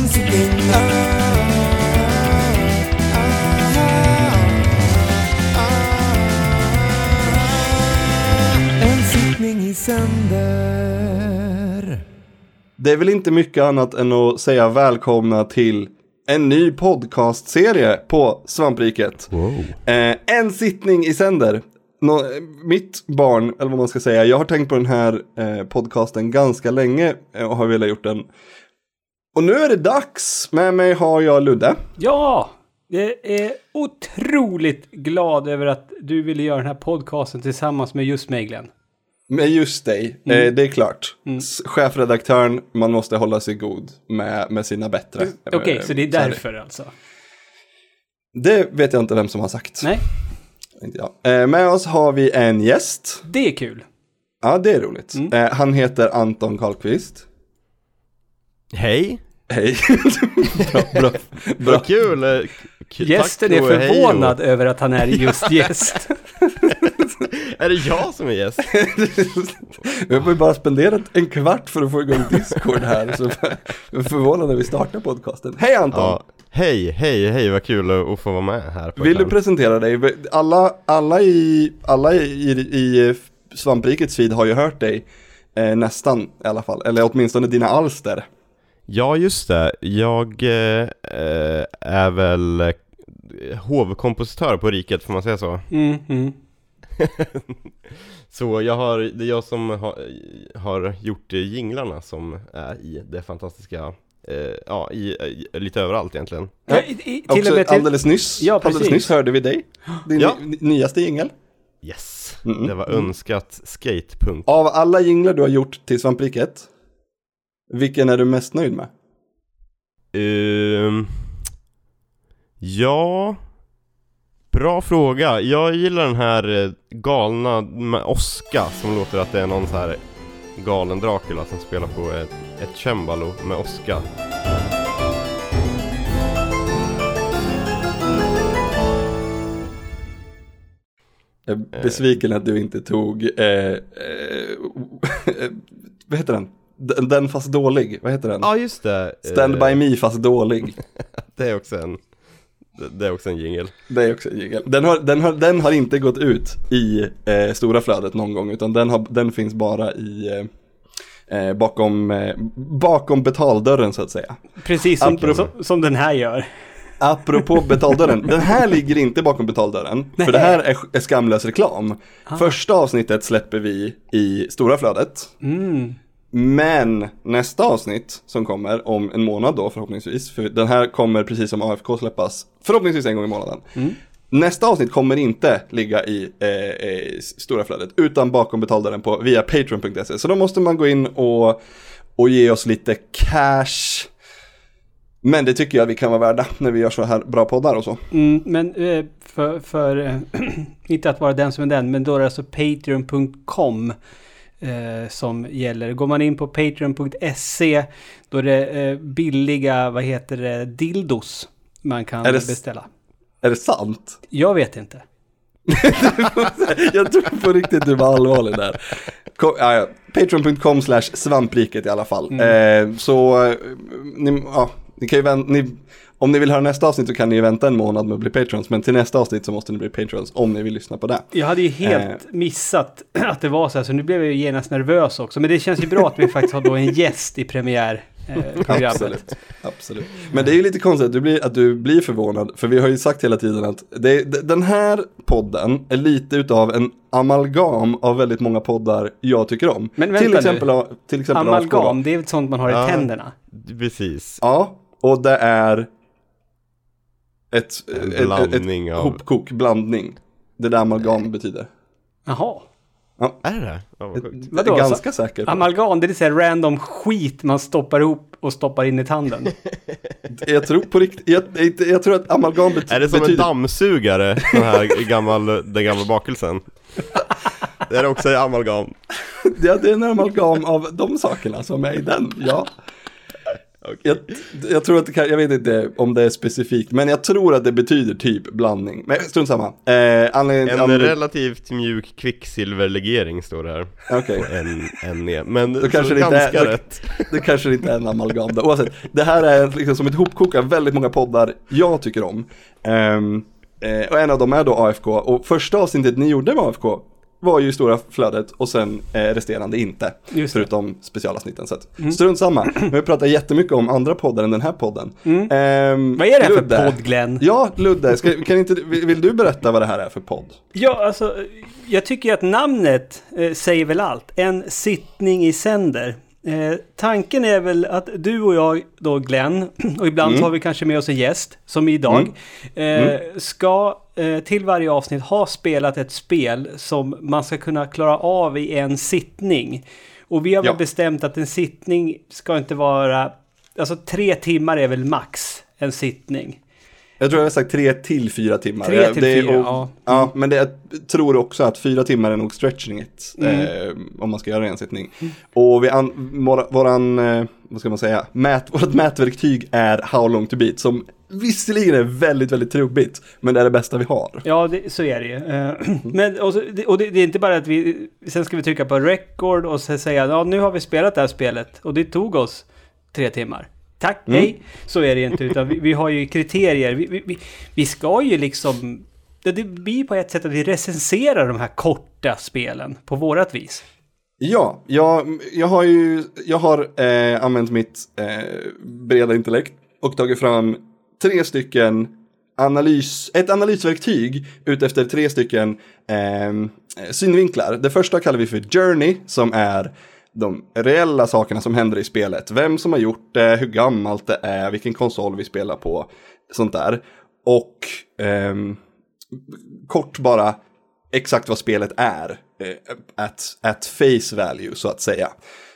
En sittning, ah, ah, ah. En sittning i sänder. Det är väl inte mycket annat än att säga välkomna till en ny podcastserie på Svampriket. Eh, en sittning i sänder. Nå, mitt barn, eller vad man ska säga, jag har tänkt på den här eh, podcasten ganska länge eh, och har velat gjort den. Och nu är det dags! Med mig har jag Ludde. Ja! Jag är otroligt glad över att du ville göra den här podcasten tillsammans med just mig Glenn. Med just dig, eh, det är klart. S- Chefredaktören, man måste hålla sig god med, med sina bättre. Okej, Eh, så det är därför alltså? Det vet jag inte vem som har sagt. Nej, Inte jag. Eh, med oss har vi en gäst. det är kul. Ja, det är roligt. Mm. Eh, han heter Anton Karlqvist. Hej! Hej. bra, bra, bra. Vad kul! k- Gästen är och hej förvånad över att han är just gäst. Är det jag som är gäst? Vi har bara spenderat en kvart för att få igång Discord här. Så jag är förvånad när vi startar podcasten. Hej Anton! Ja. Hej, hej, hej, vad kul att få vara med här på Vill du presentera dig? Alla, alla, i, alla i, i, i Svamprikets feed har ju hört dig. Eh, nästan i alla fall. Eller åtminstone dina alster. Ja, just det. Jag eh, är väl eh, hovkompositör på Riket, får man säga så? Mm, mm. Så jag har, det är jag som har, har gjort jinglarna som är i det fantastiska, eh, ja, i, i, lite överallt egentligen. Ja, i, i, till Också och med till... alldeles nyss, Ja, alldeles nyss hörde vi dig. Din Ja. ny- nyaste jingel. Yes! Mm, Det var önskat skatepunk. Av alla jinglar du har gjort till Svampriket, vilken är du mest nöjd med? Ehm, ja, bra fråga. Jag gillar den här eh, galna med Oska som låter att det är någon så här galen Dracula som spelar på ett, ett cembalo med Oska. Jag är besviken att du inte tog, eh, eh, vad heter den? Den, den fast dålig, vad heter den? Ja, just det. Stand by me fast dålig. Det är också en, det- det är också en jingel. Det är också en jingel. Den har, den, har, den har inte gått ut i eh, stora flödet någon gång, utan den, har, den finns bara i eh, eh, bakom, eh, bakom betaldörren så att säga. Precis som, Apropå- som, som den här gör. Apropå betaldörren, den här ligger inte bakom betaldörren, för det här är, är skamlös reklam. Första avsnittet släpper vi i stora flödet, Mm. Men nästa avsnitt som kommer om en månad då förhoppningsvis, för den här kommer precis som AFK släppas förhoppningsvis en gång i månaden. Nästa avsnitt kommer inte ligga i eh, eh, stora flödet, utan bakom betaldörren på via patreon.se. Så då måste man gå in och, och ge oss lite cash. Men det tycker jag vi kan vara värda när vi gör så här bra poddar och så. Mm, men eh, för, för eh, inte att vara den som är den, men då är det alltså patreon.com eh, som gäller. Går man in på patreon.se då är det eh, billiga, vad heter det, dildos man kan Är det beställa. Är det sant? Jag vet inte. jag tror på riktigt du var allvarlig där. Ja, ja. Patreon.com slash svampriket i alla fall. Eh, så eh, ni, ja, ni kan ju vänta, ni, om ni vill höra nästa avsnitt så kan ni vänta en månad med att bli patrons. Men till nästa avsnitt så måste ni bli patrons om ni vill lyssna på det. Jag hade ju helt Eh. missat att det var så här, så nu blev jag ju genast nervös också. Men det känns ju bra att vi faktiskt har då en gäst i premiär. Eh. Absolut, absolut. Men det är ju lite konstigt att du, blir, att du blir förvånad, för vi har ju sagt hela tiden att det, den här podden är lite utav en amalgam av väldigt många poddar jag tycker om. Men vänta till nu. exempel, av- till exempel. Amalgam, det är sånt man har i Ja. tänderna? Precis. Ja, och det är ett, En ett, ett, blandning ett av- hopkok, blandning. Det där amalgam betyder. Jaha. Är det det? Ja, vad sjukt. Vadå, är så- ganska säker på. Amalgam, det är så här random skit man stoppar ihop och stoppar in i tanden. Jag tror på riktigt, jag, jag, jag tror att amalgam bet, Är det som en betyder... dammsugare, den här gammal, den gamla bakelsen? Det är också amalgam. Ja, det är en amalgam av de sakerna som är i den, ja. Jag, jag tror att det kan, jag vet inte om det är specifikt, men jag tror att det betyder typ blandning. Men strunt samma. Eh, En anled- relativt mjuk kvicksilverlegering står det här. Okej. På en, en. Men Då kanske det inte är- ganska då- rätt. Det kanske inte är en amalgam då. Oavsett, det här är liksom som ett hopkok av väldigt många poddar jag tycker om. Ehm, eh, och en av dem är då AFK. Och första avsnittet ni gjorde med AFK var ju i stora flödet och sen eh, resterande inte. Förutom specialavsnitten. Så att, strunt samma. Men vi pratar jättemycket om andra poddar än den här podden. Ehm, Mm. Vad är det här för Ludde. podd, Glenn? Ja, Ludde, ska, kan inte, vill, vill du berätta vad det här är för podd? Ja, alltså, jag tycker att namnet eh, säger väl allt. En sittning i sänder. Eh, tanken är väl att du och jag då Glenn, och ibland Mm. har vi kanske med oss en gäst, som idag, eh, ska eh, till varje avsnitt ha spelat ett spel som man ska kunna klara av i en sittning. Och vi har väl Ja. bestämt att en sittning ska inte vara, alltså tre timmar är väl max en sittning. Jag tror jag har sagt tre till fyra timmar. Tre till det fyra, och, ja. ja. men det, jag tror också att fyra timmar är nog stretching it. Mm. Eh, om man ska göra en sittning. Och vi an, våra, våran, eh, vad ska man säga, mät, vårt mätverktyg är How long to beat. Som visserligen är väldigt, väldigt trubbigt. Men det är det bästa vi har. Ja, det, så är det ju. Eh, Men, och, så, det- och det, det är inte bara att vi... Sen ska vi trycka på record och säga ja, nu har vi spelat det här spelet och det tog oss tre timmar. Tack, hej. Så är det inte, utan vi, vi har ju kriterier. Vi, vi, vi, vi ska ju liksom... Det, det blir på ett sätt att vi recenserar de här korta spelen på vårat vis. Ja, jag, jag har ju jag har, eh, använt mitt eh, breda intellekt och tagit fram tre stycken analys, ett analysverktyg utefter tre stycken eh, synvinklar. Det första kallar vi för Journey som är de reella sakerna som händer i spelet. Vem som har gjort det, hur gammalt det är, vilken konsol vi spelar på, sånt där. Och eh, kort bara exakt vad spelet är. Eh, at, at face value så att säga.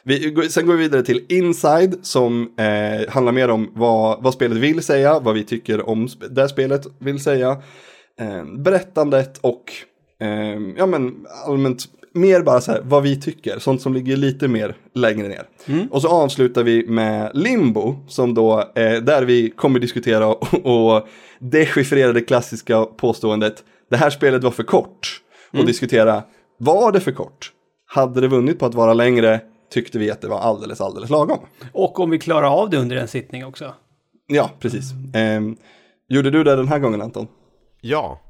Vi, sen går vi vidare till Inside som eh, handlar mer om vad, vad spelet vill säga, vad vi tycker om sp- det spelet vill säga. Eh, berättandet och eh, ja, men allmänt mer bara så här vad vi tycker, sånt som ligger lite mer längre ner. Och så avslutar vi med Limbo som då eh, där vi kommer diskutera och, och dechiffrera det klassiska påståendet det här spelet var för kort och diskutera var det för kort? Hade det vunnit på att vara längre tyckte vi att det var alldeles, alldeles lagom. Och om vi klarar av det under en sittning också. Ja, precis. Ehm, gjorde du det den här gången Anton? Ja.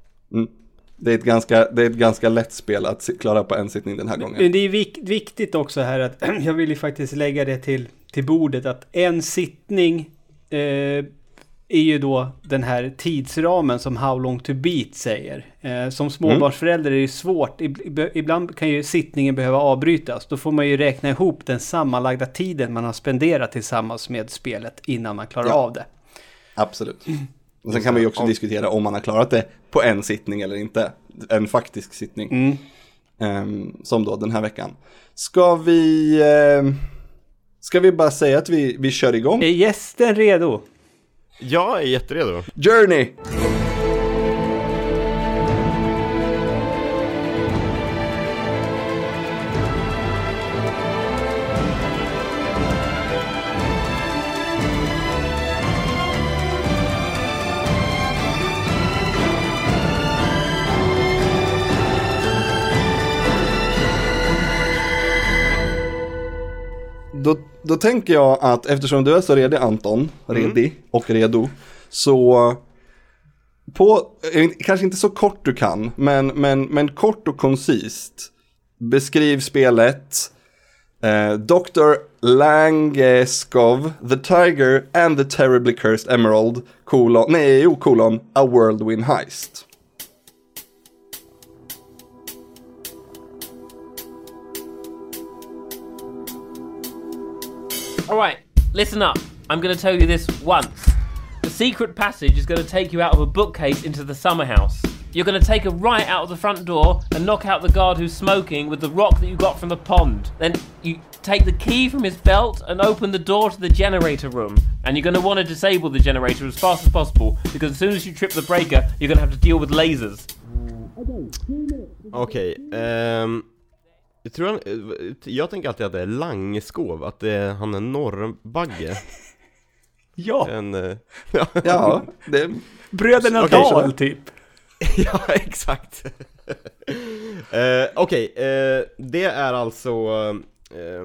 Det är ett ganska, det är ett ganska lätt spel att klara på en sittning den här gången. Men det är vik viktigt också här att jag vill ju faktiskt lägga det till, till bordet att en sittning eh, är ju då den här tidsramen som How long to beat säger. Eh, som småbarnsförälder är det svårt. Ib- Ibland kan ju sittningen behöva avbrytas. Då får man ju räkna ihop den sammanlagda tiden man har spenderat tillsammans med spelet innan man klarar Ja. av det. Absolut. Och sen kan man ju också diskutera om man har klarat det på en sittning eller inte. En faktisk sittning. Mm. Ehm, som då den här veckan. Ska vi, ehm, ska vi bara säga att vi, vi kör igång? Är gästen redo? Jag är jätteredo. Journey! Då, då tänker jag att eftersom du är så redig Anton, redig och redo, så på, eh, kanske inte så kort du kan, men, men, men kort och koncist beskriv spelet eh, Dr. Langeskov, The Tiger and the Terribly Cursed Emerald, kolon, nej, jo, kolon, A Whirlwind Heist. All right, listen up. I'm going to tell you this once. The secret passage is going to take you out of a bookcase into the summer house. You're going to take a right out of the front door and knock out the guard who's smoking with the rock that you got from the pond. Then you take the key from his belt and open the door to the generator room. And you're going to want to disable the generator as fast as possible because as soon as you trip the breaker, you're going to have to deal with lasers. Okay, ehm... Jag tror han, eh, jag tänker alltid att det är Langeskov, att det är, han är norrbagge. Ja, En, eh, ja, Ja, det, bröderna Okej, Dahl så- typ. ja, exakt. eh, Okej, eh, det är alltså eh,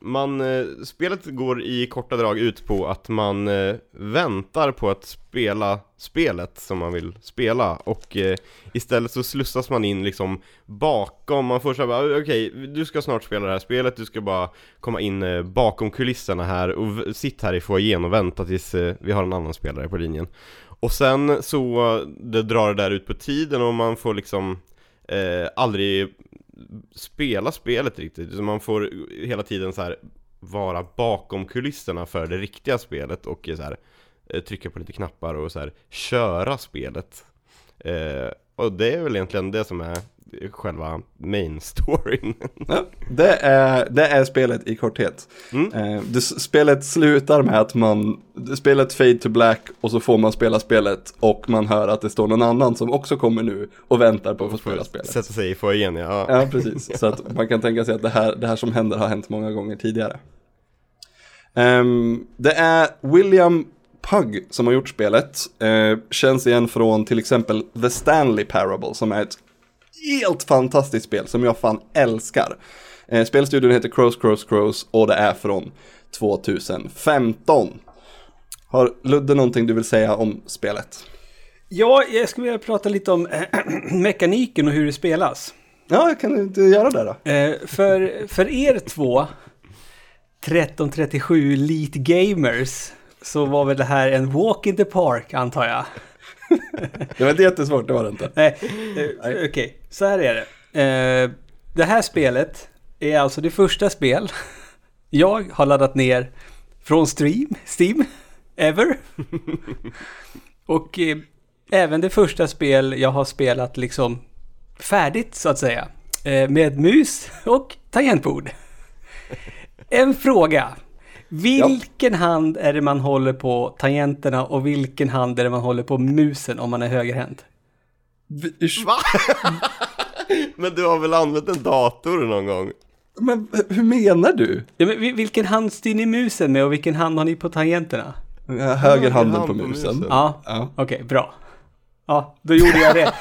man, eh, spelet går i korta drag ut på att man eh, väntar på att spela spelet som man vill spela. Och eh, istället så slussas man in liksom bakom, man får säga okej, du ska snart spela det här spelet, du ska bara komma in eh, bakom kulisserna här och sitta sitt här i foajén och vänta tills eh, vi har en annan spelare på linjen. Och sen så eh, det drar det där ut på tiden och man får liksom eh, aldrig spela spelet riktigt. Så man får hela tiden så här vara bakom kulisserna för det riktiga spelet och så här, eh, trycka på lite knappar och så här köra spelet. Eh, och det är väl egentligen det som är själva main storyn. ja, det, är, det är spelet i korthet. Mm. Eh, det, spelet slutar med att man, spelet fade to black och så får man spela spelet och man hör att det står någon annan som också kommer nu och väntar på att få spela spelet. Sätta sig i foajén ja. Ja, precis. Så att man kan tänka sig att det här, det här som händer har hänt många gånger tidigare. Ehm, det är William Pugg som har gjort spelet. Eh, känns igen från till exempel The Stanley Parable som är ett helt fantastiskt spel som jag fan älskar. Eh, spelstudion heter Crows Crows Crows och det är från 2015. Har Ludde någonting du vill säga om spelet? Ja, jag skulle vilja prata lite om mekaniken och hur det spelas. Ja, kan inte göra det då. Eh, för, för er två 1337 Elite Gamers så var väl det här en walk in the park antar jag. Det var inte jättesvårt, det var det inte. Nej, eh, okej, så här är det. Eh, det här spelet är alltså det första spel jag har laddat ner från stream, Steam, ever. Och eh, även det första spel jag har spelat liksom färdigt så att säga. Med mus och tangentbord. En fråga. Vilken hand är det man håller på tangenterna och vilken hand är det man håller på musen om man är högerhänt? Va? Men du har väl använt en dator någon gång? Men hur menar du? Ja, men vil- vilken hand styr ni musen med och vilken hand har ni på tangenterna? Höger handen hand på musen. Ja, Ja. okej, bra. Ja, då gjorde jag det.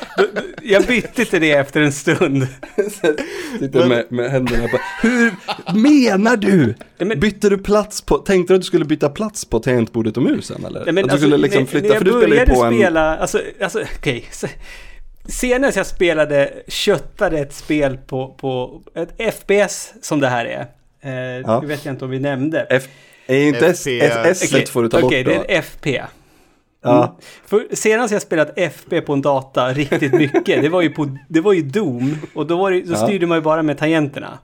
Jag bytte till det efter en stund. Sitter med, med händerna på. Hur menar du? Bytte du plats på, tänkte du att du skulle byta plats på tangentbordet och musen eller? Ja, men att du alltså, skulle liksom när, flytta, när för du spelar ju på en... spela, alltså, alltså okej. så- Senast jag spelade, köttade ett spel på, på ett FPS som det här är. Eh, Ja. Det vet jag inte om vi nämnde. F, är inte S, FP. S, S Okej, får du ta Okej, bort det då. är en FP. Ja. För senast jag spelat FP på en data riktigt mycket, det var ju, på, det var ju Doom. Och då, var det, då Ja. styrde man ju bara med tangenterna.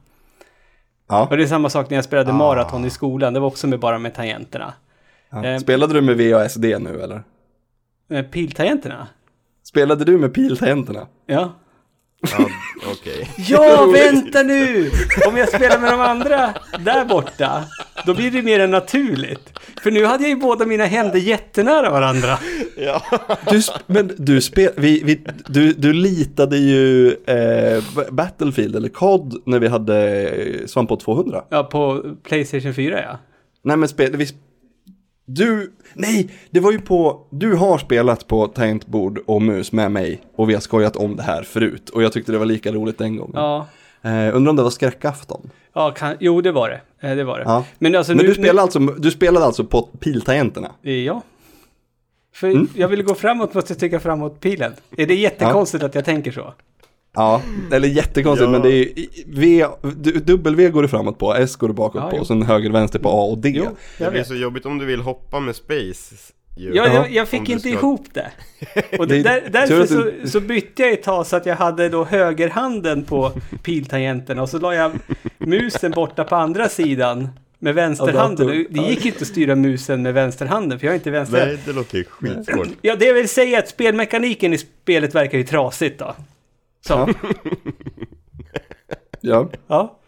Ja. Och det är samma sak när jag spelade Ah. maraton i skolan, det var också med bara med tangenterna. Ja. Eh, Spelade du med VASD nu eller? Eh, Piltangenterna? Spelade du med piltangenterna? Ja. Ja, okej. Ja, vänta nu! Om jag spelar med de andra där borta, då blir det mer än naturligt. För nu hade jag ju båda mina händer jättenära varandra. Ja. Du, men du, spel, vi, vi, du, du litade ju eh, Battlefield eller COD när vi hade eh, Svampot 200. Ja, på Playstation 4 ja. Nej men spel, vi, du, nej, det var ju på, du har spelat på tangentbord och mus med mig och vi har skojat om det här förut och jag tyckte det var lika roligt den gången. Ja, Eh, undrar om det var skräckafton? ja kan, jo det var det. Eh, Det var det. Ja. Men alltså Men nu... du, spelade alltså, du spelade alltså på piltangenterna? nu ja. För Mm. jag vill gå framåt, måste jag trycka framåt pilen. Är det jättekonstigt att jag tänker så? Ja, eller jättekonstigt Ja. men det är ju, v, W går du framåt på, S går du bakåt Ja, på och sen höger vänster på A och D. Jo, Det blir så jobbigt om du vill hoppa med space. Ju. Ja, Ja, jag, jag fick inte ska- ihop det. Och Det det, är där, därför så, så bytte jag ett tag så att jag hade då högerhanden på piltangenterna och så la jag musen borta på andra sidan med vänsterhanden. Det gick inte att styra musen med vänsterhanden för jag är inte vänster. Nej, det låter ju skitsvårt. Ja, det vill säga att spelmekaniken i spelet verkar ju trasigt då. Så, Ja. Ja. ja.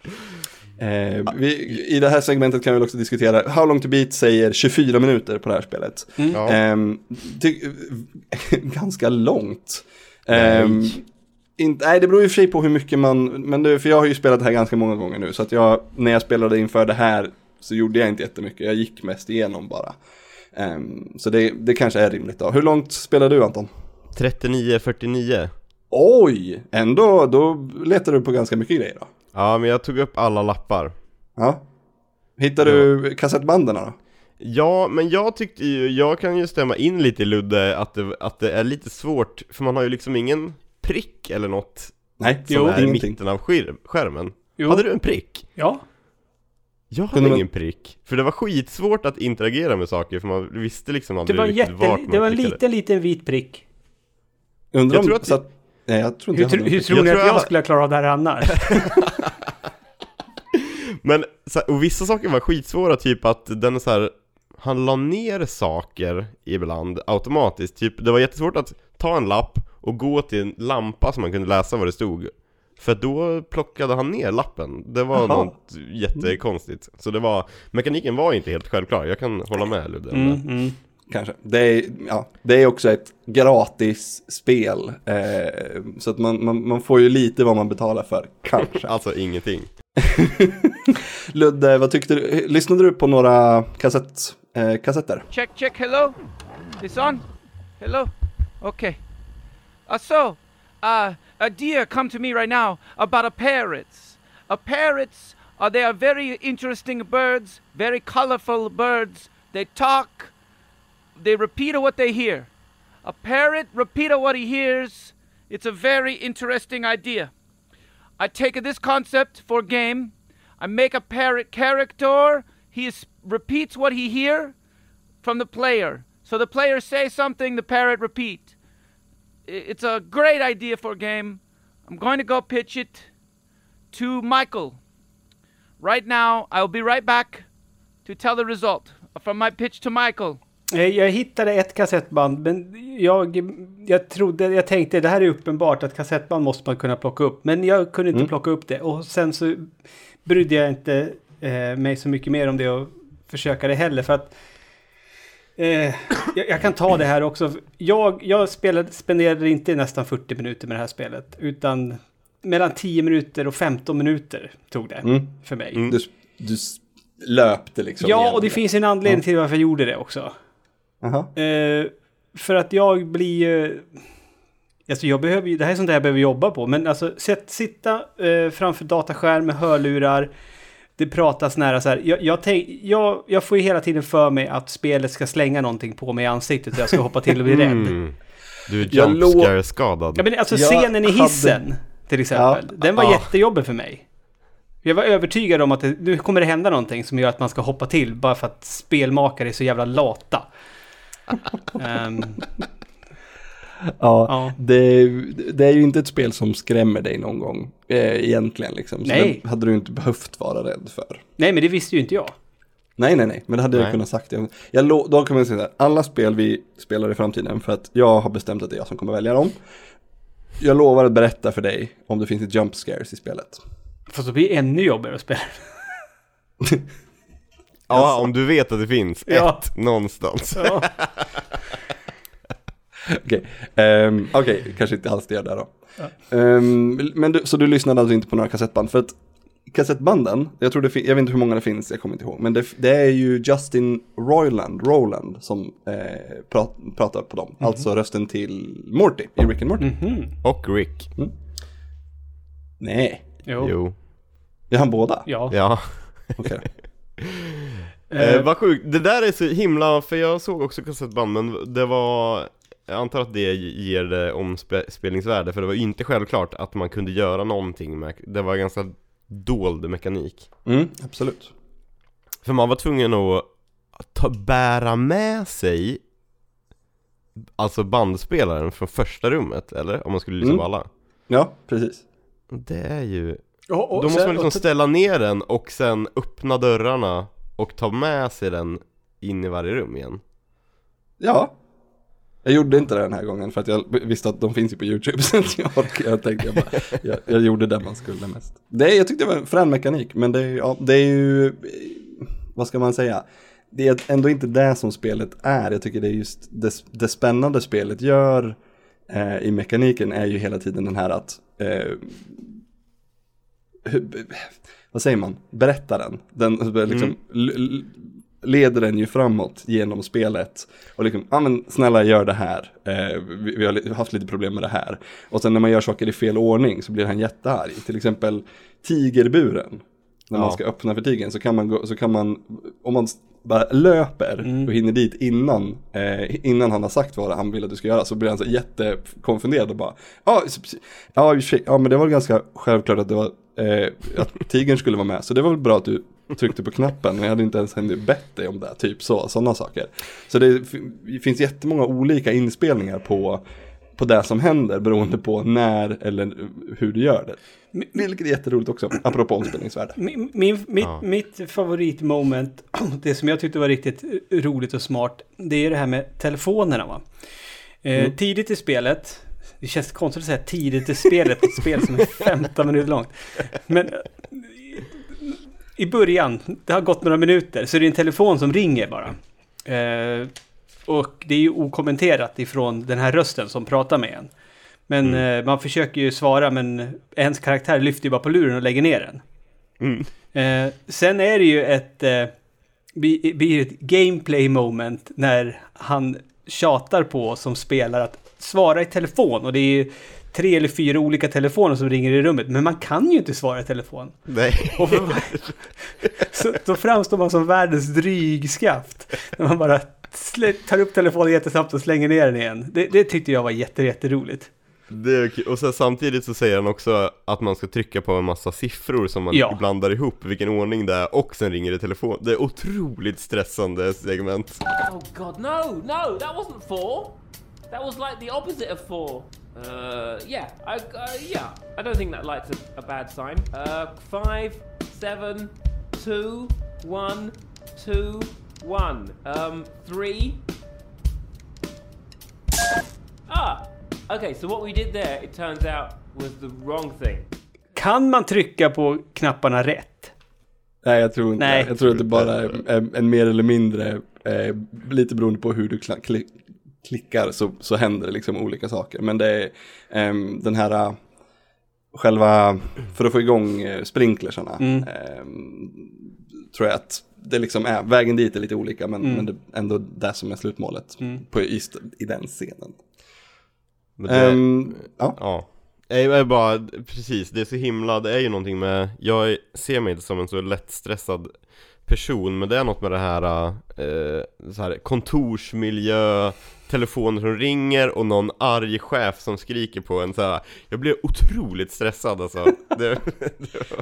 Eh, vi, I det här segmentet kan vi också diskutera, How long to beat säger 24 minuter på det här spelet. Ja. Ehm, ty, ganska långt. Ehm, inte, nej, det beror ju i och för sig på hur mycket man, men det, för jag har ju spelat det här ganska många gånger nu, så att jag, när jag spelade inför det här så gjorde jag inte jättemycket, jag gick mest igenom bara. Ehm, så det, det kanske är rimligt då. Hur långt spelar du Anton? 39-49 Oj, ändå, då letar du på ganska mycket grejer då. Ja, men jag tog upp alla lappar Ja. Hittar du kassettbanden då? Ja, men jag tyckte ju, jag kan ju stämma in lite i Ludde att det, att det är lite svårt För man har ju liksom ingen prick eller något Nej, som jo, är i ingenting. mitten av skir- skärmen Jo. Hade du en prick? Ja. Jag hade ingen prick, för det var skitsvårt att interagera med saker för man visste liksom Det aldrig var riktigt jätte, vart man det var en liten, liten vit prick. Undrar Jag om, tror att- så att, nej jag tror inte Hur, jag hur tror Jag ni tror att jag jag- skulle klara av det här annars? Men, så, och vissa saker var skitsvåra, typ att den så här Han la ner saker ibland automatiskt, typ det var jättesvårt att ta en lapp och gå till en lampa så man kunde läsa vad det stod. För då plockade han ner lappen, det var Jaha. något jättekonstigt. Så det var, mekaniken var inte helt självklar, jag kan hålla med Ludde om Mm, det. mm. Kanske. Det är, ja, det är också ett gratis spel. Eh, så att man, man, man får ju lite vad man betalar för, kanske. Alltså ingenting Ludde, vad tyckte du? Lyssnade du på några kassett, eh, kassetter? Check, check, hello? This on? Hello? Okay. Uh, so, uh, a deer come to me right now about a parrots. A parrots, uh, they are very interesting birds, very colorful birds. They talk, they repeat what they hear. A parrot repeat what he hears. It's a very interesting idea. I take this concept for game. I make a parrot character. He is, repeats what he hear from the player. So the player say something, the parrot repeat. It's a great idea for game. I'm going to go pitch it to Michael. Right now, I'll be right back to tell the result from my pitch to Michael. Jag hittade ett kassettband, men jag, jag trodde, jag tänkte det här är uppenbart att kassettband måste man kunna plocka upp. Men jag kunde inte plocka upp det och sen så brydde jag inte eh, mig så mycket mer om det och försöka det heller för att eh, jag, jag kan ta det här också. Jag, jag spelade, spenderade inte nästan 40 minuter med det här spelet utan mellan 10 minuter och 15 minuter tog det Mm. för mig. Mm. Du, du löpte liksom Ja, och det finns en anledning till varför jag gjorde det också. Eh, för att jag blir ju... Alltså jag behöver ju, det här är sånt där jag behöver jobba på. Men alltså sätt, sitta eh, framför dataskärm med hörlurar. Det pratas nära så här. Jag, jag, tänk, jag, jag får ju hela tiden för mig att spelet ska slänga någonting på mig i ansiktet och jag ska hoppa till och bli rädd. Mm. Du är Jag jump lå- scare skadad Ja, men alltså Jag scenen i hade- hissen till exempel. Ja. Den var Ja. jättejobbig för mig. Jag var övertygad om att det, nu kommer det hända någonting som gör att man ska hoppa till bara för att spelmakare är så jävla lata. Ehm, Ja, Ja. Det, det är ju inte ett spel som skrämmer dig någon gång eh, egentligen liksom. Så Nej. det hade du inte behövt vara rädd för. nej, men det visste ju inte jag. Nej, nej, nej, men det hade jag Nej. kunnat sagt. Jag, jag, då kan man säga så här, alla spel vi spelar i framtiden, för att jag har bestämt att det är jag som kommer välja dem. Jag lovar att berätta för dig om det finns ett jump scares i spelet. Fast det blir ännu jobbigare att spela. Ja, om du vet att det finns Ja. ett någonstans Ja. Okej, ehm, okej, kanske inte alls det där då. Ehm, men du, så du lyssnade alltså inte på några kassettband? För att kassettbanden, jag tror det jag vet inte hur många det finns, jag kommer inte ihåg. Men det, det är ju Justin Roiland, Roland som eh, prat, pratar på dem. Alltså rösten till Morty i Rick and Morty. Mhm. Och Rick Nej, Jo. Jo, är han båda? Ja. ja Okej. Eh, vad sjukt, det där är så himla, för jag såg också kassettband men det var Jag antar att det ger det omspelningsvärde för det var ju inte självklart att man kunde göra någonting med Det var ganska dold mekanik Mm, absolut. För man var tvungen att ta, bära med sig Alltså bandspelaren från första rummet, eller? Om man skulle lyssna Mm. på alla Ja, precis. Det är ju Och, och Då måste sen- man liksom ställa ner den och sen öppna dörrarna och ta med sig den in i varje rum igen Ja. Jag gjorde inte det den här gången för att jag visste att de finns ju på YouTube. Så jag, orkade, jag tänkte jag bara, jag, jag gjorde det man skulle mest. Det, jag tyckte det var en frän mekanik, men det, är- ja, det är ju, vad ska man säga? Det är ändå inte det som spelet är. Jag tycker det är just det, det spännande spelet gör eh, i mekaniken är ju hela tiden den här att eh, vad säger man, berättaren, den liksom, l, leder den ju framåt genom spelet. Och liksom, ja men snälla gör det här. Eh, vi, vi har haft lite problem med det här. Och sen när man gör saker i fel ordning så blir han jättearg. Till exempel tigerburen. När man Ja. ska öppna för tigern så kan man, gå, så kan man om man bara löper och hinner dit innan, eh, innan han har sagt vad han vill att du ska göra så blir han så jättekonfunderad och bara Ja, s- ja, och för sig, ja men det var ganska självklart att det var eh, att tigern skulle vara med så det var väl bra att du tryckte på knappen men jag hade inte ens hunnit bett dig om det, typ så, sådana saker. Så det finns jättemånga olika inspelningar på på det som händer beroende på när eller hur du gör det. Vilket är jätteroligt också, apropå omspelningsvärde. Min, min, mitt, Ja. mitt favoritmoment, det som jag tyckte var riktigt roligt och smart, det är det här med telefonerna va. Eh, Tidigt i spelet, det känns konstigt att säga tidigt i spelet på ett spel som är 15 minuter långt. Men eh, i början, det har gått några minuter, så är det en telefon som ringer bara. Eh, och det är ju okommenterat ifrån den här rösten som pratar med en. Men eh, man försöker ju svara men ens karaktär lyfter ju bara på luren och lägger ner den. Mm. Eh, sen är det ju ett, eh, blir ett gameplay moment när han tjatar på oss som spelar att svara i telefon. Och det är ju tre eller fyra olika telefoner som ringer i rummet. Men man kan ju inte svara i telefon. Nej. Och för, så, då framstår man som världens drygskaft. När man bara tar upp telefonen jättesnabbt och slänger ner den igen. Det, det tyckte jag var jätte, jätteroligt. Det är. Och sen samtidigt så säger han också att man ska trycka på en massa siffror som man Ja. blandar ihop, vilken ordning det är, och sen ringer det telefon. Det är otroligt stressande segment. Oh god, no, no, that wasn't four. That was like the opposite of four. Uh, yeah, I, uh, yeah, I don't think that light's a, a bad sign. Uh, five, seven, two, one, two, one. Um, three. Ah, okay. So what we did there, it turns out, was the wrong thing. Kan man trycka på knapparna rätt? Nej, jag tror inte Nej. det. Jag tror att det bara är en, en mer eller mindre, eh, lite beroende på hur du kla- kli- klickar så, så händer det liksom olika saker. Men det är ehm, den här, eh, själva, för att få igång eh, sprinklersarna, Mm. ehm, tror jag att det liksom är, vägen dit är lite olika men, Mm. men det är ändå det som är slutmålet på just i den scenen. Men det, Ehm, ja. Ja. Jag är bara, precis, det är så himla, det är ju någonting med, jag ser mig inte som en så lättstressad person, men det är något med det här, eh, så här kontorsmiljö, telefoner som ringer och någon arg chef som skriker på en så här. Jag blir otroligt stressad alltså. Det,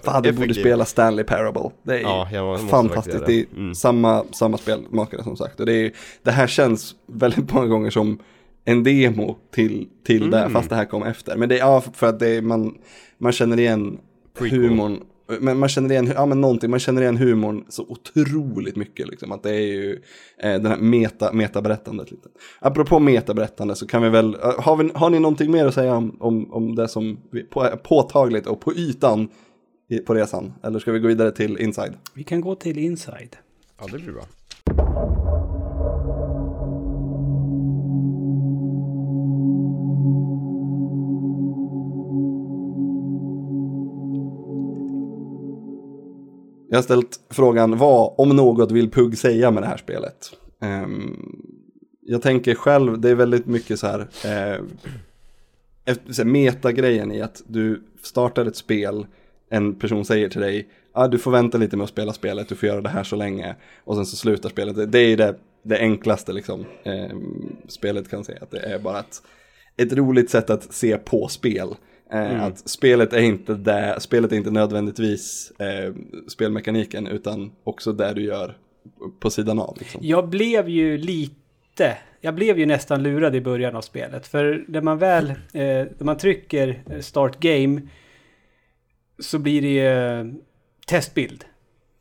Fan, du borde spela Stanley Parable. Det är Ja, jag fantastiskt. Det det. är Mm. samma, samma spelmakare som sagt. Och det, är, det här känns väldigt många gånger som en demo till, till det, Mm. fast det här kom efter. Men det är ja, för att det är, man, man känner igen Prequel. humorn. Men man känner igen, ja men någonting, man känner igen humorn så otroligt mycket liksom. Att det är ju eh, den här meta, metaberättandet lite. Apropå metaberättande så kan vi väl, eh, har, vi, har ni någonting mer att säga om, om, om det som vi, på, påtagligt och på ytan i, på resan? Eller ska vi gå vidare till inside? Vi kan gå till inside. ja, det blir bra. Jag har ställt frågan vad, om något, vill Pugg säga med det här spelet? Um, jag tänker själv, det är väldigt mycket så här, uh, efter, så här metagrejen i att du startar ett spel, en person säger till dig, ah, du får vänta lite med att spela spelet, du får göra det här så länge, och sen så slutar spelet. Det, det är det, det enklaste liksom, ehm, spelet kan säga, att det är bara ett, ett roligt sätt att se på spel. Eh, Att spelet är inte det, spelet är inte nödvändigtvis eh, spelmekaniken utan också det du gör på sidan av. Liksom. Jag blev ju lite, jag blev ju nästan lurad i början av spelet. För när man väl, eh, när man trycker eh, start game så blir det eh, testbild.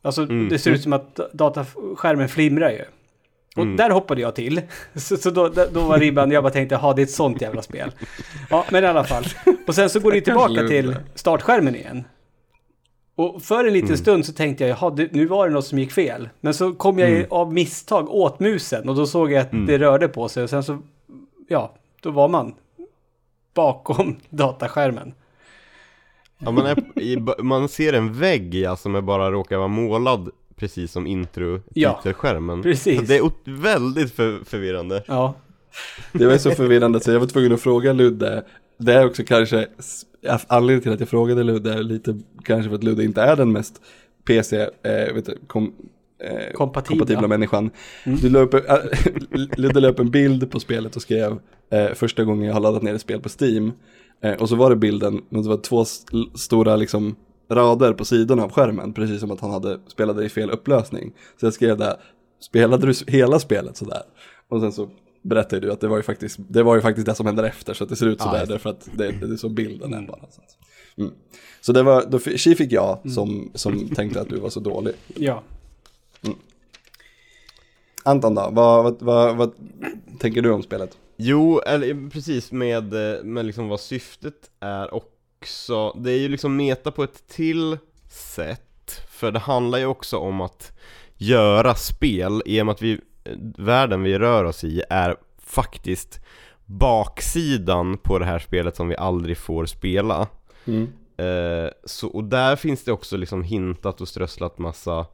Alltså det ser ut som att dataskärmen flimrar ju. Och där hoppade jag till. Så, så då, då var ribban, jag bara tänkte, ja det är ett sånt jävla spel. Ja, men i alla fall. Och sen så går det tillbaka till startskärmen igen. Och för en liten stund så tänkte jag, jaha, nu var det något som gick fel. Men så kom jag ju av misstag åt musen och då såg jag att det rörde på sig. Och sen så, ja, då var man bakom dataskärmen. Ja, man, är, man ser en vägg ja, som är bara råkar vara målad precis som intro Ja, titelskärmen. precis. Så Det är väldigt för, förvirrande. Ja. Det var så förvirrande så jag var tvungen att fråga Ludde. Det är också kanske anledningen till att jag frågade Ludde lite kanske för att Ludde inte är den mest PC, eh, vet du, kom, eh, Kompatibla. kompatibla människan. Mm. Du upp, äh, Ludde la upp en bild på spelet och skrev eh, första gången jag har laddat ner ett spel på Steam. Eh, och så var det bilden, men det var två st- stora liksom rader på sidorna av skärmen, precis som att han hade spelat det i fel upplösning. Så jag skrev där, spelade du hela spelet sådär? Och sen så berättade du att det var ju faktiskt det, var ju faktiskt det som händer efter, så att det ser ut Ja, sådär, det. därför att det, det är så bilden är bara. Så, mm. så det var, då, tji fick jag som, som tänkte att du var så dålig. Ja. Anton då, vad, vad, vad, vad tänker du om spelet? Jo, eller precis med, med liksom vad syftet är också. Det är ju liksom meta på ett till sätt. För det handlar ju också om att göra spel i och med att vi, världen vi rör oss i är faktiskt baksidan på det här spelet som vi aldrig får spela. Eh, så, och där finns det också liksom hintat och strösslat massa,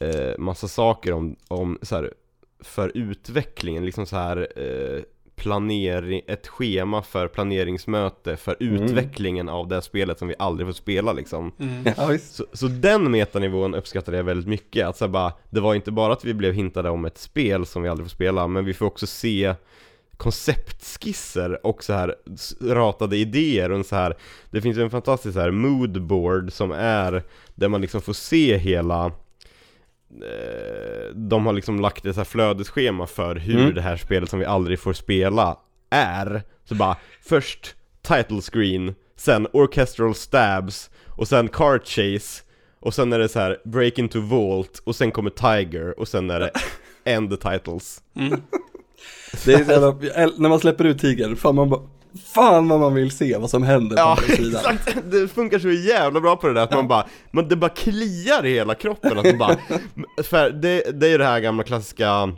eh, massa saker om, om så här, för utvecklingen, liksom så här eh, planering, ett schema för planeringsmöte för utvecklingen av det spelet som vi aldrig får spela liksom. Ja, visst. Så, så den metanivån uppskattade jag väldigt mycket, att så här bara, det var inte bara att vi blev hintade om ett spel som vi aldrig får spela, men vi får också se konceptskisser och så här ratade idéer och så här Det finns ju en fantastisk så här moodboard som är där man liksom får se hela De har liksom lagt ett så här flödesschema för hur Mm. det här spelet som vi aldrig får spela är. Så bara först title screen, sen orchestral stabs och sen car chase och sen är det så här break into vault och sen kommer tiger och sen är det end the titles Det är så jävla, när man släpper ut tigern, fan man bara, fan vad man vill se vad som händer på Ja, andra sidan. exakt! Det funkar så jävla bra på det där att man bara, man, det bara kliar i hela kroppen att man bara, för det, det är ju det här gamla klassiska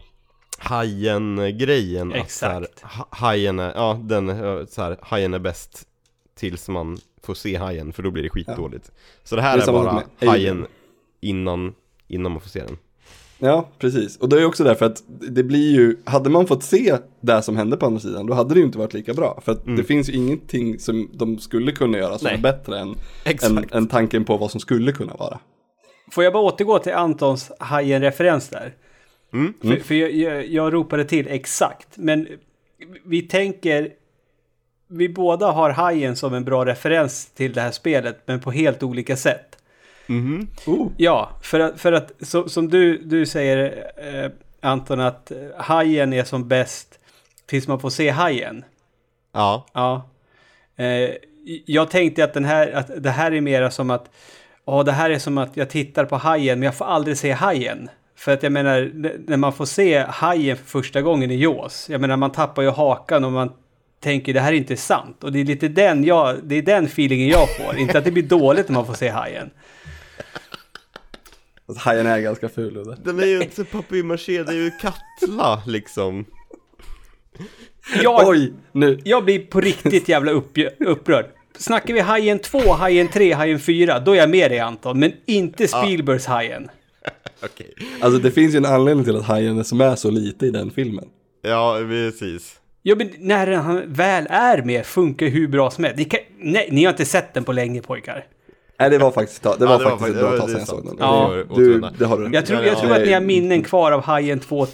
Hajen-grejen att så här, Exakt. ha- Hajen är, ja den, så här, hajen är bäst tills man får se hajen för då blir det skitdåligt Så det här Det är är, bara hajen innan, innan man får se den Ja, precis. Och det är också därför att det blir ju, hade man fått se det som hände på andra sidan, då hade det ju inte varit lika bra. För att det finns ju ingenting som de skulle kunna göra som Nej. är bättre än, än, än tanken på vad som skulle kunna vara. Får jag bara återgå till Antons Hajen-referens där? Mm. För, för jag, jag, jag ropade till exakt, men vi tänker... Vi båda har Hajen som en bra referens till det här spelet, men på helt olika sätt. Mhm. Oh. Ja, för att, för att så, som du, du säger eh, Anton, att hajen är som bäst tills man får se hajen. Ja, Ja. Eh, jag tänkte att, den här, att det här är mera som att ja, det här är som att jag tittar på hajen men jag får aldrig se hajen. För att jag menar, när man får se hajen för första gången i Jaws, jag menar man tappar ju hakan och man tänker det här är inte sant. Och det är lite den, jag, det är den feelingen jag får. inte att det blir dåligt när man får se hajen. Alltså, hajen är ganska ful. Udde. den är ju inte papier-maché, det är ju Katla liksom Jag, Oj, nu. jag blir på riktigt jävla upp, upprörd. Snackar vi Hajen 2, Hajen 3, Hajen 4, då är jag med dig Anton. Men inte Spielbergs Hajen. Okej Alltså det finns ju en anledning till att hajen är som är så lite i den filmen. Ja, precis Ja, men när han väl är med funkar hur bra som helst. Ni, kan, nej, ni har inte sett den på länge pojkar. Nej det var faktiskt, det var Ja, det var faktiskt ett faktiskt- bra tag sedan jag såg den. Ja. Var Du, det har du Jag tror, Ja, jag tror att ni har minnen kvar av Hajen 2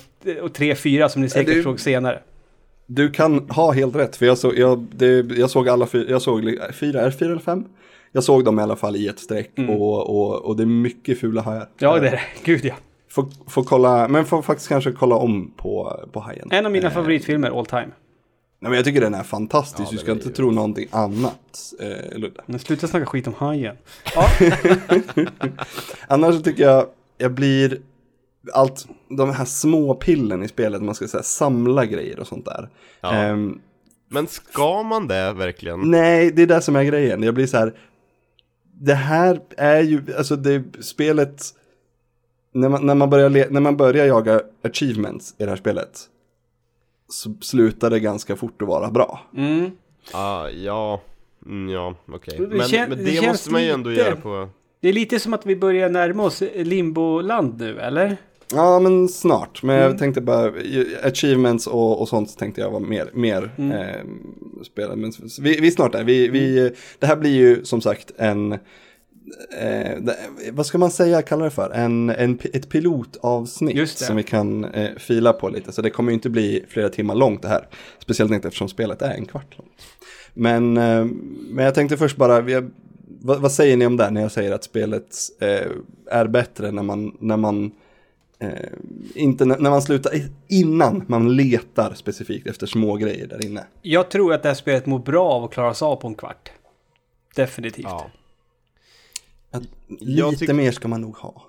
och 3, 4 som ni säkert du- såg senare. Du kan ha helt rätt, för jag, så, jag, det, jag såg alla fyra, jag såg fyra, är det fyra eller fem? Jag såg dem i alla fall i ett streck och, och, och det är mycket fula hajar. Mm. Ja, det är det. Gud ja. Får, får kolla, men får faktiskt kanske kolla om på, på hajen. En av mina Eh, favoritfilmer all time. Nej, men jag tycker den är fantastisk, Ja, du ska inte tro någonting annat, eh, Ludde. Men sluta snacka skit om Hajen. Annars så tycker jag, jag blir, allt, de här små pillen i spelet, man ska säga samla grejer och sånt där. Ja. Ehm, Men ska man det verkligen? Nej, det är det som är grejen. Jag blir så här. Det här är ju, alltså det spelet. När man, när man, börjar, le, när man börjar jaga achievements i det här spelet. Slutar det ganska fort att vara bra. Mm. Ah, ja, mm, ja okej Det Men, kän- men det det, måste man ju ändå lite- göra på Det är lite som att vi börjar närma oss limboland nu, eller? Ja, men snart. Men jag tänkte bara, achievements och, och sånt tänkte jag var mer, mer eh, spela. Men vi, vi är snart där. Vi, vi, det här blir ju som sagt en, eh, vad ska man säga, kalla det för? En, en, ett pilotavsnitt som vi kan eh, fila på lite. Så det kommer ju inte bli flera timmar långt det här. Speciellt inte eftersom spelet är en kvart långt. Men, eh, men jag tänkte först bara, vi har, vad, vad säger ni om det när jag säger att spelet eh, är bättre när man, när man eh, inte när, man slutar, innan man letar specifikt efter små grejer där inne. Jag tror att det här spelet mår bra av att klara sig av på en kvart. Definitivt. Ja. Lite mer ska man nog ha.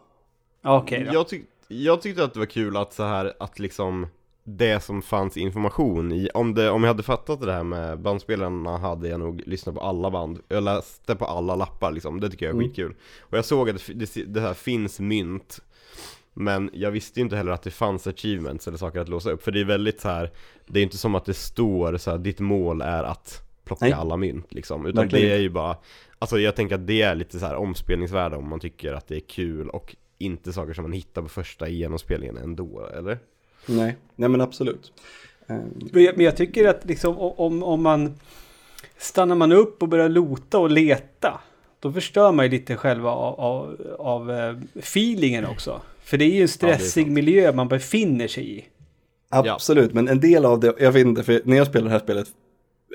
Okej då. Jag, tyck, jag tyckte att det var kul att så här, att liksom det som fanns information i, om, det, om jag hade fattat det här med bandspelarna hade jag nog lyssnat på alla band, jag läste på alla lappar liksom, det tycker jag är Mm. skitkul. Och jag såg att det, det, det här finns mynt, men jag visste ju inte heller att det fanns achievements eller saker att låsa upp, för det är väldigt så här. det är inte som att det står så här, ditt mål är att plocka Nej. alla mynt liksom, utan Verkligen det är ju bara, alltså jag tänker att det är lite så här omspelningsvärde om man tycker att det är kul och inte saker som man hittar på första genomspelningen ändå, eller? Nej, nej men absolut. Eh, Men jag, men jag tycker att liksom om, om man stannar man upp och börjar lota och leta. Då förstör man ju lite själva av, av, av eh, feelingen också. För det är ju en stressig sant. miljö man befinner sig i. Absolut, men en del av det, jag vet inte, för när jag spelade det här spelet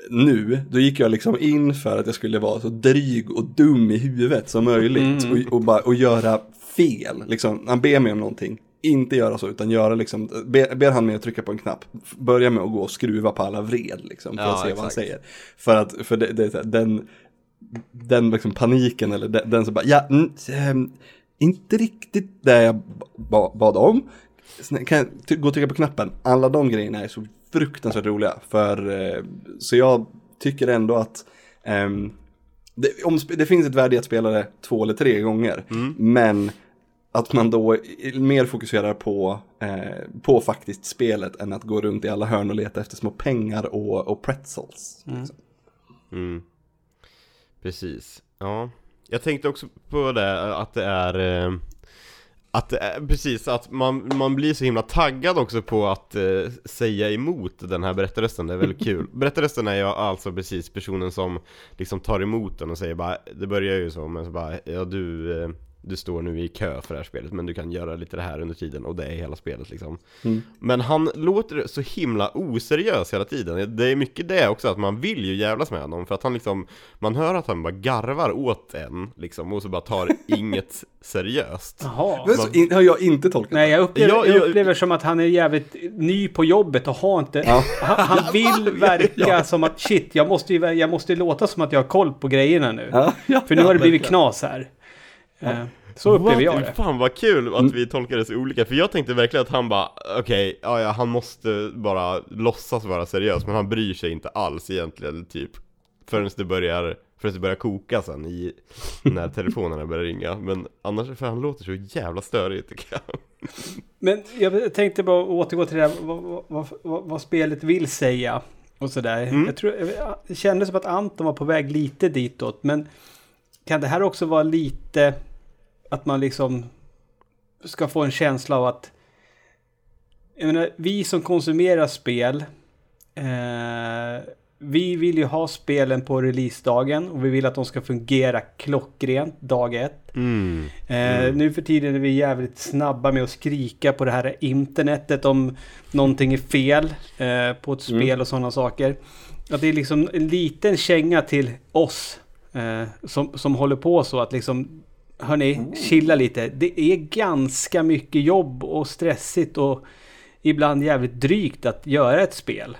nu, då gick jag liksom in för att jag skulle vara så dryg och dum i huvudet som möjligt och, och, bara, och göra fel. Liksom, han ber mig om någonting, inte göra så, utan göra liksom, ber, ber han mig att trycka på en knapp, börja med att gå och skruva på alla vred liksom, för Ja, att se vad han exakt. säger. För att, för det, det här, den, den liksom paniken eller den, den som bara, ja, mm, inte riktigt det jag ba, bad om. Kan jag gå och trycka på knappen? Alla de grejerna är så fruktansvärt roliga. För, eh, så jag tycker ändå att ehm, det, om, det finns ett värde i att spela det två eller tre gånger. Men att man då mer fokuserar på, eh, på faktiskt spelet än att gå runt i alla hörn och leta efter små pengar och, och pretzels. liksom. Mm. Precis, ja. Jag tänkte också på det, att det är eh, Att är, precis, att man, man blir så himla taggad också på att eh, säga emot den här berättarrösten, det är väldigt kul. Berättarrösten är ju alltså precis personen som liksom tar emot den och säger bara Det börjar ju så, men så bara, ja du eh, du står nu i kö för det här spelet men du kan göra lite det här under tiden och det är hela spelet liksom Mm. Men han låter så himla oseriös hela tiden Det är mycket det också att man vill ju jävlas med honom för att han liksom Man hör att han bara garvar åt en liksom och så bara tar inget seriöst Jaha. Men så in, har jag inte tolkat Nej, jag upplever, Ja, jag jag- upplever som att han är jävligt ny på jobbet och har inte... Ja. Han, han vill verka som att shit, jag måste ju jag måste låta som att jag har koll på grejerna nu. Ja, ja, För nu har det blivit knas här. Eh, Så upplever jag det. Fan vad kul att vi tolkar det så olika, för jag tänkte verkligen att han bara, okej, ja, ja han måste bara låtsas vara seriös, men han bryr sig inte alls egentligen, typ Förrän det börjar, förrän det börjar koka sen i, när telefonerna börjar ringa, men annars, för han låter så jävla störig tycker jag Men jag tänkte bara återgå till det här, vad, vad, vad, vad spelet vill säga. Och sådär. Mm. Jag tror, det kändes som att Anton var på väg lite ditåt. Men kan det här också vara lite att man liksom ska få en känsla av att jag menar, vi som konsumerar spel eh, vi vill ju ha spelen på releasedagen och vi vill att de ska fungera klockrent dag ett. mm. Eh, Nu för tiden är vi jävligt snabba med att skrika på det här internetet om någonting är fel eh, på ett spel och sådana saker. Att det är liksom en liten känga till oss eh, som, som håller på så att liksom Hörni, chilla lite. Det är ganska mycket jobb och stressigt och ibland jävligt drygt att göra ett spel.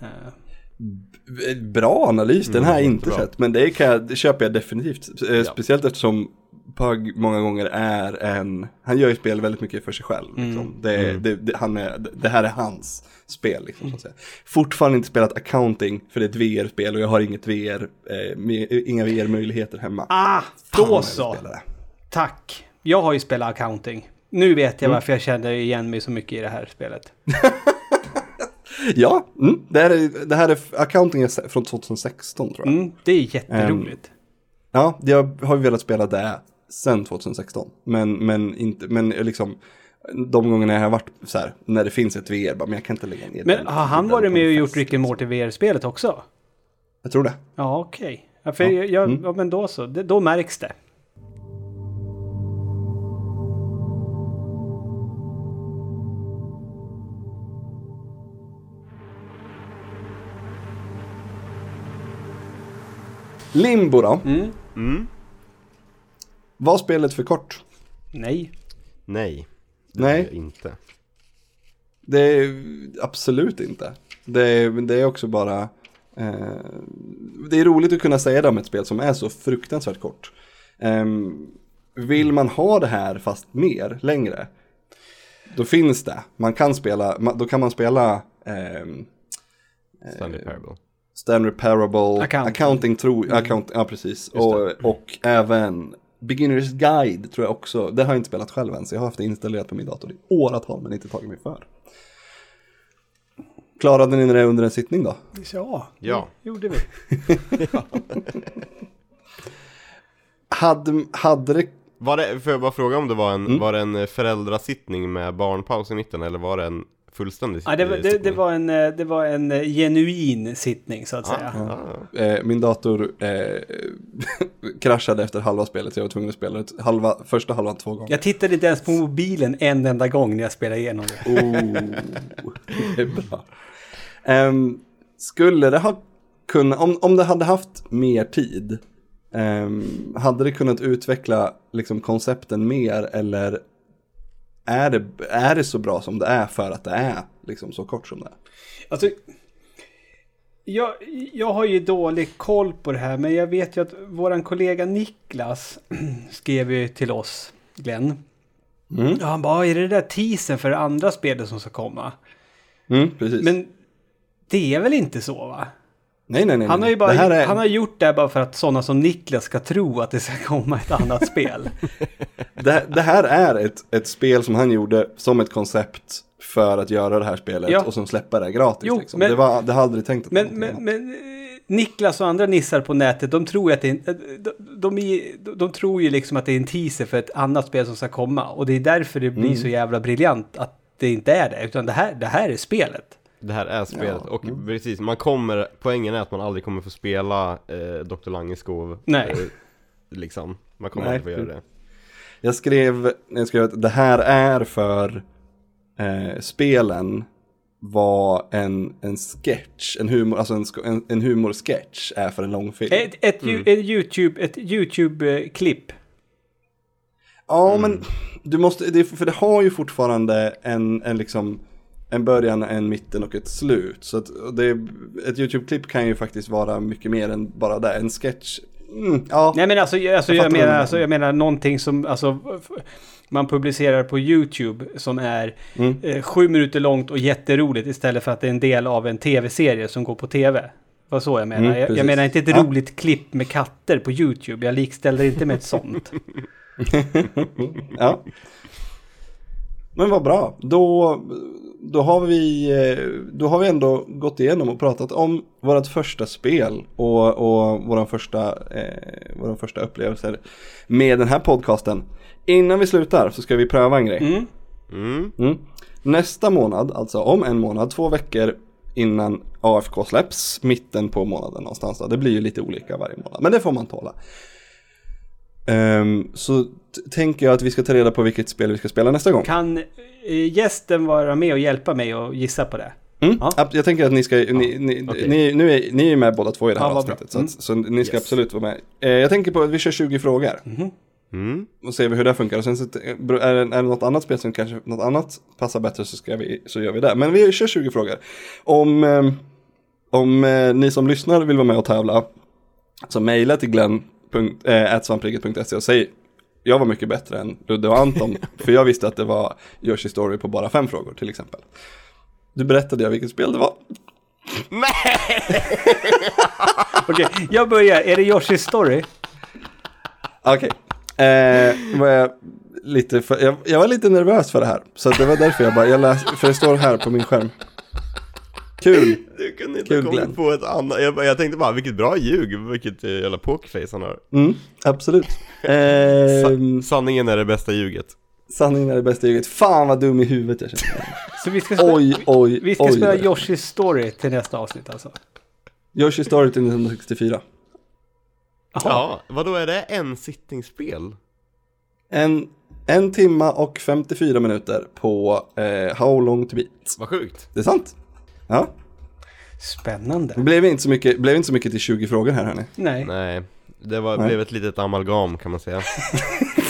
Eh, Bra analys, den har jag inte bra. sett. Men det, kan jag, det köper jag definitivt. Eh, Ja. Speciellt eftersom Pug många gånger är en, han gör ju spel väldigt mycket för sig själv. Liksom. Det, det, det, han är, det här är hans spel. Liksom, så att säga. Fortfarande inte spelat accounting, för det är ett VR-spel och jag har inget VR, eh, med, inga VR-möjligheter hemma. ah, Fan, då så! vill spela det. Tack! Jag har ju spelat accounting. Nu vet jag varför jag kände igen mig så mycket i det här spelet. Ja, mm, det, här är, det här är, accounting är från 2016 tror jag. Mm, det är jätteroligt. Ja, jag har ju velat spela det sen 2016. Men, men, inte, men liksom de gångerna jag har varit så här, när det finns ett VR, bara, men jag kan inte lägga ner Men den har han varit med och gjort Rick and liksom. Morty VR-spelet också? Jag tror det. Ja, okej. Ja, för Ja. Jag, jag, Mm. ja, men då så. Det, då märks det. Limbo då? Mm. Mm. Var spelet för kort? Nej. Nej. Det Nej. är det inte. Det är absolut inte. Det är, det är också bara... Eh, det är roligt att kunna säga det om ett spel som är så fruktansvärt kort. Ehm, vill man ha det här fast mer, längre, då finns det. Man kan spela, då kan man spela ehm, Stanley Parable. Stanley Parable, Accounting. accounting, tro, account, ja precis. Och, och även Beginners Guide tror jag också. Det har jag inte spelat själv än, så jag har haft det installerat på min dator i åratal men inte tagit mig för. Klarade ni det under en sittning då? Ja, Ja. det gjorde vi. Hade, hade det, Var det, får jag bara fråga om det var en, Mm. var det en föräldrasittning med barnpaus i mitten eller var det en fullständig Ja, det, var- det, sittning? det, var en, eh, det var en eh, genuin sittning så att säga. Ah, eh, min dator eh, kraschade efter halva spelet så jag var tvungen att spela det halva, första halvan två gånger. Jag tittade inte ens på mobilen en enda gång när jag spelade igenom det. Oh, det är bra. Ehm, skulle det ha kunnat, om, om det hade haft mer tid, ehm, hade det kunnat utveckla liksom, koncepten mer eller är det, är det så bra som det är för att det är liksom, så kort som det är? Alltså, jag, jag har ju dålig koll på det här, men jag vet ju att våran kollega Niklas skrev ju till oss, Glenn. Mm. Han bara, är det det där teasern för det andra spelet som ska komma? Mm, precis. Men det är väl inte så va? Nej, nej, nej. Han har ju bara, är, han har gjort det bara för att sådana som Niklas ska tro att det ska komma ett annat spel. det, det här är ett, ett spel som han gjorde som ett koncept för att göra det här spelet Ja. och som släpper det gratis. Jo, liksom. men- det, var, det hade aldrig tänkt att Men, men, men eh, Niklas och andra nissar på nätet, de tror att det är, en- de, de, är- de tror ju liksom att det är en teaser för ett annat spel som ska komma. Och det är därför det blir Mm. så jävla briljant att det inte är det. Utan det här, det här är spelet. Det här är spelet Ja. och precis, man kommer, poängen är att man aldrig kommer få spela eh, Dr. Langeskov Nej. eh, Liksom, man kommer Nej. aldrig få göra det Jag skrev, jag skrev att det här är för eh, spelen var en, en sketch, en humor, alltså en, en, en humorsketch är för en långfilm. Ett, ett, ju- en YouTube, ett YouTube-klipp. Ja, men du måste, det, för det har ju fortfarande en, en liksom en början, en mitten och ett slut. Så att det, ett YouTube-klipp kan ju faktiskt vara mycket mer än bara det. En sketch, mm, ja. Nej men alltså, jag- alltså, Jag jag, menar, alltså, jag menar någonting som alltså, man publicerar på YouTube som är Mm. eh, sju minuter långt och jätteroligt istället för att det är en del av en tv-serie som går på tv. Vad så jag menar. Mm, jag, jag menar inte ett Ja. roligt klipp med katter på YouTube. Jag likställer inte med ett sånt. ja. Men vad bra. Då, då, har vi, eh, då har vi ändå gått igenom och pratat om vårt första spel och, och vår första, eh, våra första upplevelser med den här podcasten. Innan vi slutar så ska vi pröva en grej. Mm. mm. Mm. Nästa månad, alltså om en månad, två veckor innan AFK släpps, mitten på månaden någonstans. Då. Det blir ju lite olika varje månad, men det får man tåla. Ehm, så tänker jag att vi ska ta reda på vilket spel vi ska spela nästa gång. Kan eh, gästen vara med och hjälpa mig och gissa på det? Mm. Ja. Jag tänker att ni ska, ni, ni, okej. ni, nu är, ni är med båda två i det här Ja, avsnittet. Så, att, så ni ska Yes. absolut vara med. Eh, jag tänker på att vi kör 20 frågor. Mm. Och ser vi hur det funkar. Och sen så, är, det, är det något annat spel som kanske något annat passar bättre så, ska vi, så gör vi det. Men vi kör 20 frågor. Om, eh, om eh, ni som lyssnar vill vara med och tävla så mejla till glenn.svampriket.se och säg jag var mycket bättre än Ludde och Anton. för jag visste att det var Yoshi Story på bara fem frågor till exempel. Du berättade jag vilket spel det var. Okej, jag börjar. Är det Yoshi's Story? Okej. Eh, var jag, lite för, jag, jag var lite nervös för det här. Så det var därför jag bara, jag läs, för det står här på min skärm. Kul! Du kunde inte Kul, kommit på ett annat, jag, jag tänkte bara vilket bra ljug, vilket eh, jävla pokerface han har Mm, absolut. Ehm, Sanningen är det bästa ljuget sanningen är det bästa ljuget. Fan vad dum i huvudet jag känner. Så vi ska, spela, Oj, oj, vi ska oj. spela Yoshi's Story till nästa avsnitt alltså. Yoshi Story till 1964. Jaha. Ja, vad då är det en sittingspel? En, en timma och 54 minuter på eh, How long to beat. Vad sjukt Det är sant. Ja, Spännande. det blev inte så mycket, blev inte så mycket till 20 frågor här hörni. Nej. Nej, det var, Nej. blev ett litet amalgam kan man säga